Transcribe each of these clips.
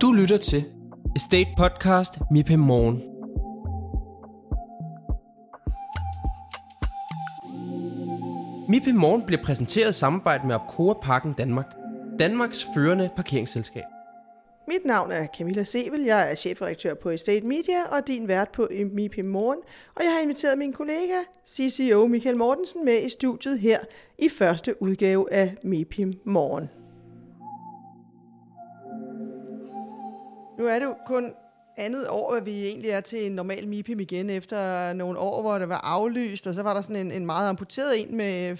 Du lytter til Estate Podcast MIPIM Morgen. MIPIM Morgen bliver præsenteret i samarbejde med Opcoa Parken Danmark, Danmarks førende parkeringsselskab. Mit navn er Camilla Sevel, jeg er chefredaktør på Estate Media og din vært på MIPIM Morgen, og jeg har inviteret min kollega, CCO Michael Mortensen, med i studiet her i første udgave af MIPIM Morgen. Nu er det jo kun andet år, at vi egentlig er til en normal MIPIM igen, efter nogle år, hvor det var aflyst, og så var der sådan en, en meget amputeret en med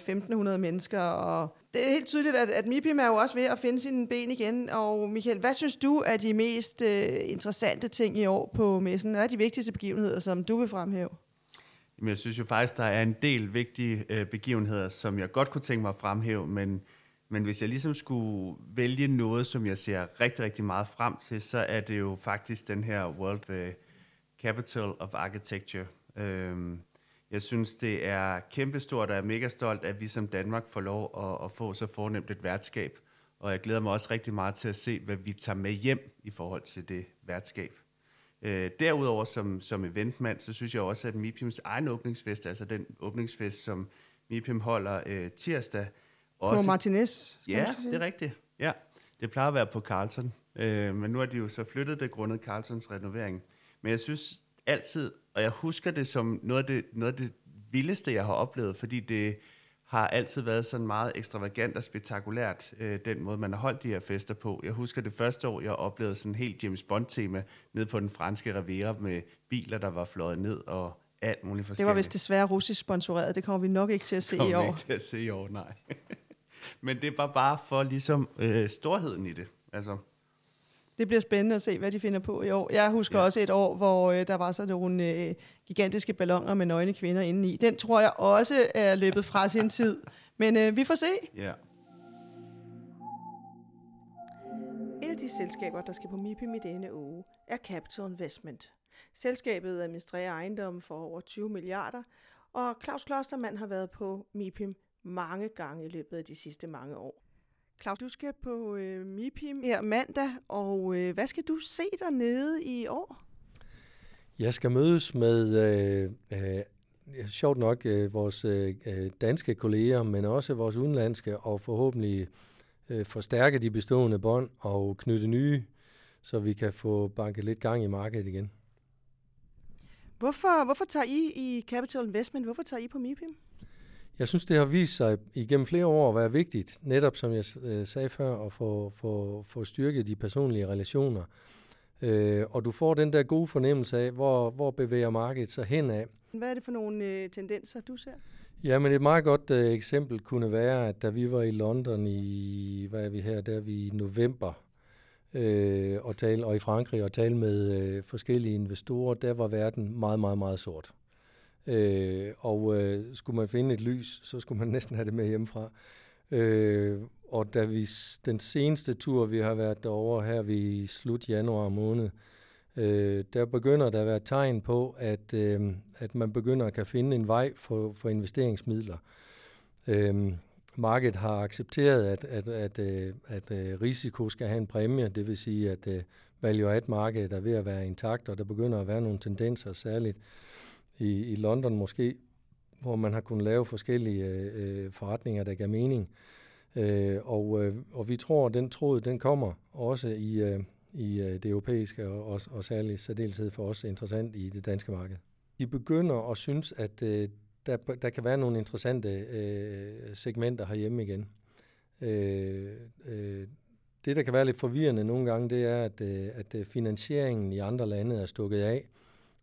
1.500 mennesker, og det er helt tydeligt, at, at MIPIM er jo også ved at finde sine ben igen, og Michael, hvad synes du er de mest øh, interessante ting i år på messen? Hvad er de vigtigste begivenheder, som du vil fremhæve? Jamen, jeg synes jo faktisk, der er en del vigtige øh, begivenheder, som jeg godt kunne tænke mig at fremhæve, men men hvis jeg ligesom skulle vælge noget, som jeg ser rigtig, rigtig meget frem til, så er det jo faktisk den her World Capital of Architecture. Øhm, jeg synes, det er kæmpestort, og jeg er mega stolt, at vi som Danmark får lov at, at få så fornemt et værtskab. Og jeg glæder mig også rigtig meget til at se, hvad vi tager med hjem i forhold til det værtskab. Øh, derudover som, som eventmand, så synes jeg også, at MIPIMs egen åbningsfest, altså den åbningsfest, som MIPIM holder øh, tirsdag, også, på Martinez? Ja, det er rigtigt. Ja, det plejer at være på Carlton. Øh, men nu har de jo så flyttet det grundet Carltons renovering. Men jeg synes altid, og jeg husker det som noget af det, noget af det vildeste, jeg har oplevet, fordi det har altid været sådan meget ekstravagant og spektakulært, øh, den måde, man har holdt de her fester på. Jeg husker det første år, jeg oplevede sådan en helt James Bond-tema ned på den franske Riviera med biler, der var fløjet ned og alt muligt forskelligt. Det var vist desværre russisk sponsoreret. Det kommer vi nok ikke til at se i år. Det kommer ikke til at se i år, nej. Men det var bare for ligesom øh, storheden i det. Altså. Det bliver spændende at se, hvad de finder på i år. Jeg husker ja. også et år, hvor øh, der var så nogle øh, gigantiske ballonger med nøgne kvinder indeni. Den tror jeg også er løbet fra sin tid. Men øh, vi får se. Ja. Et af de selskaber, der skal på MIPIM i denne uge, er Capital Investment. Selskabet administrerer ejendommen for over 20 milliarder, og Claus Klostermann har været på MIPIM mange gange i løbet af de sidste mange år. Claus, du skal på øh, MIPIM her mandag, og øh, hvad skal du se dernede i år? Jeg skal mødes med, øh, øh, sjovt nok, øh, vores øh, danske kolleger, men også vores udenlandske, og forhåbentlig øh, forstærke de bestående bånd og knytte nye, så vi kan få banket lidt gang i markedet igen. Hvorfor, hvorfor tager I i Capital Investment, hvorfor tager I på MIPIM? Jeg synes, det har vist sig igennem flere år at være vigtigt, netop som jeg øh, sagde før, at få, få, få styrket de personlige relationer. Øh, og du får den der gode fornemmelse af, hvor, hvor bevæger markedet sig hen af. Hvad er det for nogle øh, tendenser, du ser? Ja, men et meget godt øh, eksempel kunne være, at da vi var i London i, hvad er vi her, der er vi i november, øh, og, tale, og i Frankrig og tale med øh, forskellige investorer, der var verden meget, meget, meget sort. Øh, og øh, skulle man finde et lys, så skulle man næsten have det med hjemmefra. Øh, og da vi, den seneste tur, vi har været derovre her vi slut januar måned, øh, der begynder der at være tegn på, at, øh, at man begynder at kan finde en vej for, for investeringsmidler. Øh, markedet har accepteret, at, at, at, at, at øh, risiko skal have en præmie, det vil sige, at øh, uh, value add markedet er ved at være intakt, og der begynder at være nogle tendenser, særligt i, i London måske, hvor man har kunnet lave forskellige øh, øh, forretninger, der gav mening. Øh, og, øh, og vi tror, at den tråd, den kommer også i, øh, i øh, det europæiske, og, og, og særligt særdeleshed for os interessant i det danske marked. Vi begynder at synes, at øh, der, der kan være nogle interessante øh, segmenter herhjemme igen. Øh, øh, det, der kan være lidt forvirrende nogle gange, det er, at, øh, at øh, finansieringen i andre lande er stukket af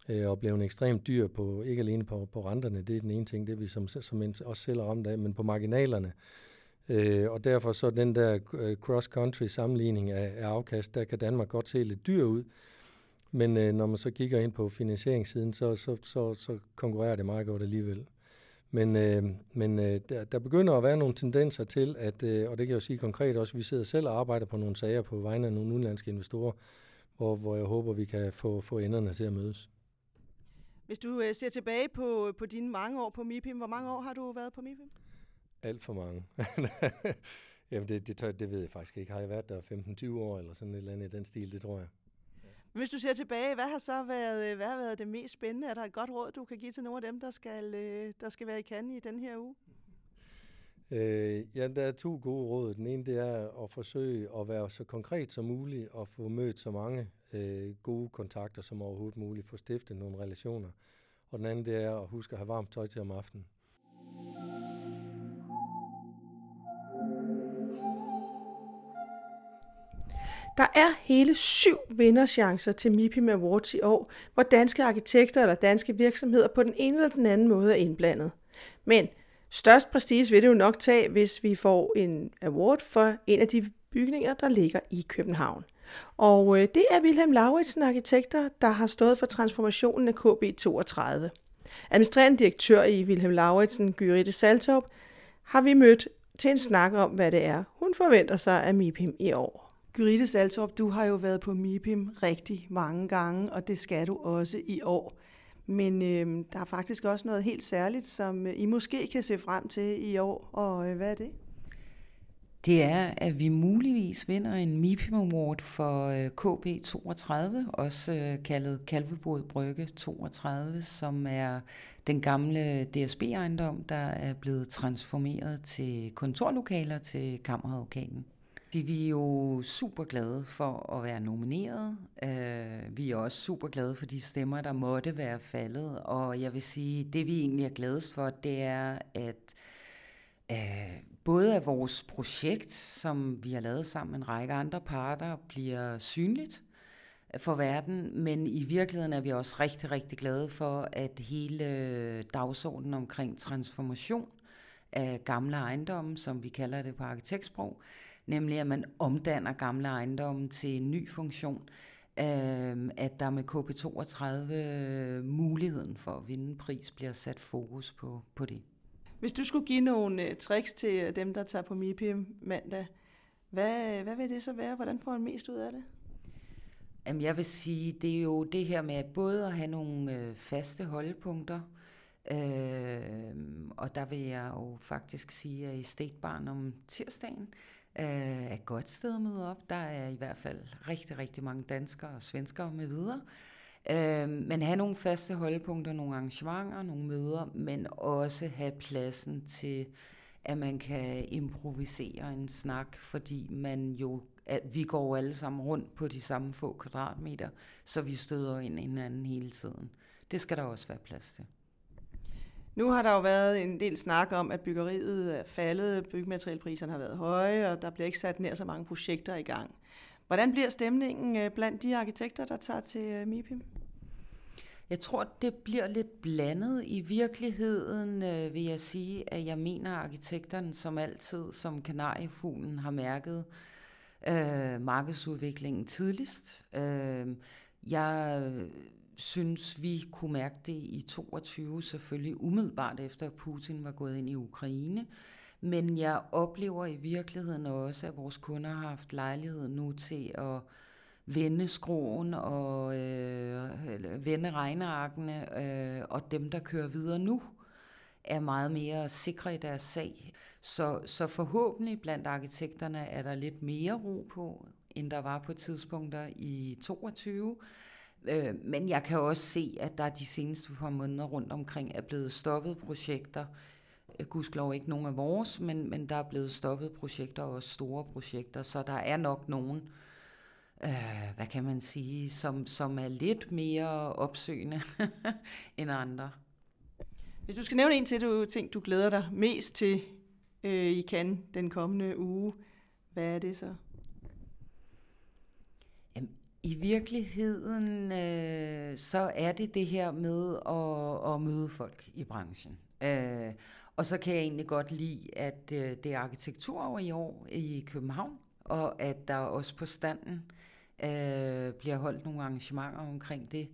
øh, og blevet ekstremt dyr på, ikke alene på, på renterne, det er den ene ting, det er vi som, som også selv er ramt af, men på marginalerne. Øh, og derfor så den der øh, cross-country sammenligning af, af afkast, der kan Danmark godt se lidt dyr ud, men øh, når man så kigger ind på finansieringssiden, så, så, så, så konkurrerer det meget godt alligevel. Men, øh, men øh, der, der begynder at være nogle tendenser til, at, øh, og det kan jeg jo sige konkret også, vi sidder selv og arbejder på nogle sager på vegne af nogle udenlandske investorer, hvor, hvor jeg håber, vi kan få, få enderne til at mødes. Hvis du øh, ser tilbage på, på dine mange år på MIPIM, hvor mange år har du været på MIPIM? Alt for mange. Jamen, det, det, det ved jeg faktisk ikke. Har jeg været der 15-20 år, eller sådan et eller andet i den stil, det tror jeg. Hvis du ser tilbage, hvad har så været, hvad har været det mest spændende? Er der et godt råd, du kan give til nogle af dem, der skal, øh, der skal være i Cannes i den her uge? Øh, ja, der er to gode råd. Den ene det er at forsøge at være så konkret som muligt og få mødt så mange øh, gode kontakter som overhovedet muligt, få stiftet nogle relationer. Og den anden det er at huske at have varmt tøj til om aftenen. Der er hele syv vinderchancer til MIPIM Awards i år, hvor danske arkitekter eller danske virksomheder på den ene eller den anden måde er indblandet. Men størst prestige vil det jo nok tage, hvis vi får en award for en af de bygninger, der ligger i København. Og øh, det er Wilhelm Lauritsen Arkitekter, der har stået for transformationen af KB32. Administrerende direktør i Wilhelm Lauritsen, Gyrite Saltorp, har vi mødt til en snak om, hvad det er, hun forventer sig af MIPIM i år. Gyrite Saltorp, du har jo været på MIPIM rigtig mange gange, og det skal du også i år. Men øh, der er faktisk også noget helt særligt, som øh, I måske kan se frem til i år, og øh, hvad er det? Det er, at vi muligvis vinder en MIPIM Award for øh, KB32, også øh, kaldet Kalvebod Brygge 32, som er den gamle DSB-ejendom, der er blevet transformeret til kontorlokaler til kammeradvokaten. Vi er jo super glade for at være nomineret. Øh, vi er også super glade for de stemmer, der måtte være faldet. Og jeg vil sige, det vi egentlig er gladest for, det er, at uh, både at vores projekt, som vi har lavet sammen med en række andre parter, bliver synligt for verden, men i virkeligheden er vi også rigtig, rigtig glade for, at hele dagsordenen omkring transformation af gamle ejendomme, som vi kalder det på arkitektsprog, nemlig at man omdanner gamle ejendomme til en ny funktion, øh, at der med KP32 muligheden for at vinde pris bliver sat fokus på, på det. Hvis du skulle give nogle øh, tricks til øh, dem, der tager på MIPI mandag, hvad, øh, hvad vil det så være? Hvordan får man mest ud af det? Jamen, jeg vil sige, det er jo det her med både at have nogle øh, faste holdepunkter, øh, og der vil jeg jo faktisk sige, at i Stetbarn om tirsdagen, øh, er et godt sted at møde op. Der er i hvert fald rigtig, rigtig mange danskere og svenskere med videre. Øh, Øh, men have nogle faste holdepunkter, nogle arrangementer, nogle møder, men også have pladsen til, at man kan improvisere en snak, fordi man jo at vi går alle sammen rundt på de samme få kvadratmeter, så vi støder ind i hinanden hele tiden. Det skal der også være plads til. Nu har der jo været en del snak om, at byggeriet er faldet, byggematerialpriserne har været høje, og der bliver ikke sat nær så mange projekter i gang. Hvordan bliver stemningen øh, blandt de arkitekter, der tager til øh, MIPIM? Jeg tror, det bliver lidt blandet. I virkeligheden øh, vil jeg sige, at jeg mener, at arkitekterne som altid, som kanariefuglen, har mærket øh, markedsudviklingen tidligst. Øh, jeg synes, vi kunne mærke det i 22, selvfølgelig umiddelbart efter, at Putin var gået ind i Ukraine. Men jeg oplever i virkeligheden også, at vores kunder har haft lejlighed nu til at vende skroen og øh, vende regnearkene, øh, og dem, der kører videre nu, er meget mere sikre i deres sag. Så, så forhåbentlig blandt arkitekterne er der lidt mere ro på, end der var på tidspunkter i 22. Øh, men jeg kan også se, at der de seneste par måneder rundt omkring er blevet stoppet projekter. Øh, gudskelov ikke nogen af vores, men, men der er blevet stoppet projekter, og store projekter, så der er nok nogen, øh, hvad kan man sige, som, som er lidt mere opsøgende end andre. Hvis du skal nævne en til, du ting, du glæder dig mest til øh, i Cannes den kommende uge, hvad er det så? I virkeligheden, øh, så er det det her med at, at møde folk i branchen. Øh, og så kan jeg egentlig godt lide, at øh, det er arkitektur i år i København, og at der også på standen øh, bliver holdt nogle arrangementer omkring det.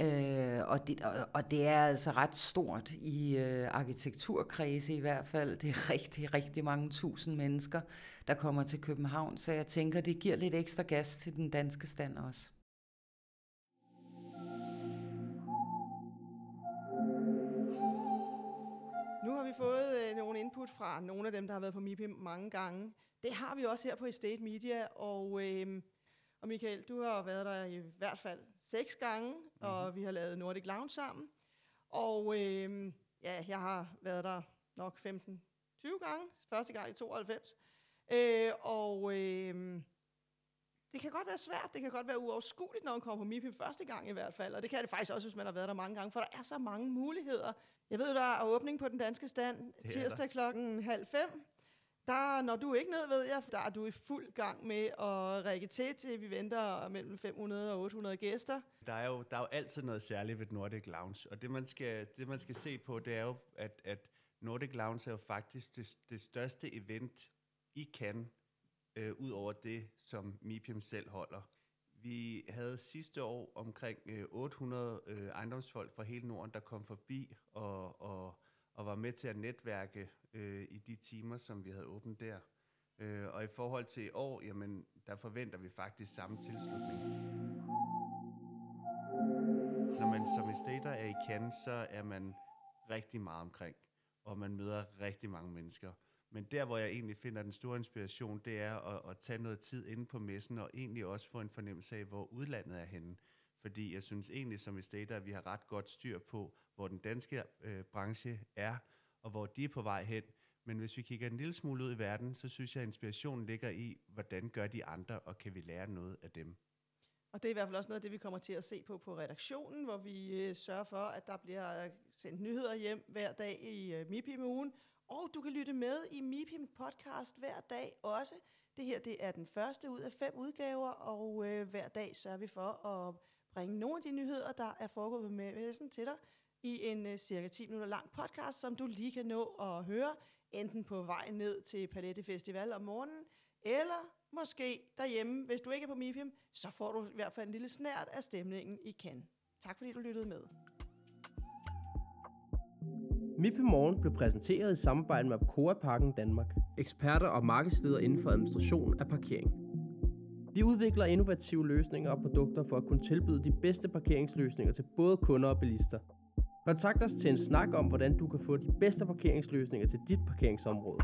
Øh, og, det og, og det er altså ret stort i øh, arkitekturkredse i hvert fald. Det er rigtig, rigtig mange tusind mennesker, der kommer til København, så jeg tænker, det giver lidt ekstra gas til den danske stand også. Nu har vi fået øh, nogle input fra nogle af dem, der har været på MIPI mange gange. Det har vi også her på Estate Media, og, øh, og Michael, du har været der i hvert fald seks gange, mm-hmm. og vi har lavet Nordic Lounge sammen. Og øh, ja, jeg har været der nok 15-20 gange, første gang i 92. Øh, og øh, det kan godt være svært, det kan godt være uoverskueligt, når man kommer på MIPIM første gang i hvert fald, og det kan det faktisk også, hvis man har været der mange gange, for der er så mange muligheder. Jeg ved, der er åbning på den danske stand tirsdag klokken halv fem. Der, når du ikke ned, ved jeg, der er du i fuld gang med at række til, til vi venter mellem 500 og 800 gæster. Der er jo, der er jo altid noget særligt ved Nordic Lounge, og det man skal, det, man skal se på, det er jo, at, at Nordic Lounge er jo faktisk det, det største event i Cannes, øh, ud over det, som MIPIM selv holder. Vi havde sidste år omkring øh, 800 øh, ejendomsfolk fra hele Norden, der kom forbi og, og, og var med til at netværke øh, i de timer, som vi havde åbent der. Øh, og i forhold til i år, jamen, der forventer vi faktisk samme tilslutning. Når man som estater er i Cannes, så er man rigtig meget omkring, og man møder rigtig mange mennesker. Men der, hvor jeg egentlig finder den store inspiration, det er at, at tage noget tid inde på messen, og egentlig også få en fornemmelse af, hvor udlandet er henne. Fordi jeg synes egentlig som estater, at vi har ret godt styr på, hvor den danske øh, branche er, og hvor de er på vej hen. Men hvis vi kigger en lille smule ud i verden, så synes jeg, at inspirationen ligger i, hvordan gør de andre, og kan vi lære noget af dem. Og det er i hvert fald også noget af det, vi kommer til at se på på redaktionen, hvor vi øh, sørger for, at der bliver øh, sendt nyheder hjem hver dag i øh, MIPIM ugen, og du kan lytte med i MIPIM podcast hver dag også. Det her det er den første ud af fem udgaver, og øh, hver dag sørger vi for at bringe nogle af de nyheder, der er foregået med messen til dig i en øh, cirka 10 minutter lang podcast, som du lige kan nå at høre, enten på vej ned til Palette Festival om morgenen, eller måske derhjemme. Hvis du ikke er på MIPIM, så får du i hvert fald en lille snært af stemningen i kan. Tak fordi du lyttede med. MIPI Morgen blev præsenteret i samarbejde med Coa Parken Danmark, eksperter og markedsleder inden for administration af parkering. Vi udvikler innovative løsninger og produkter for at kunne tilbyde de bedste parkeringsløsninger til både kunder og bilister. Kontakt os til en snak om, hvordan du kan få de bedste parkeringsløsninger til dit parkeringsområde.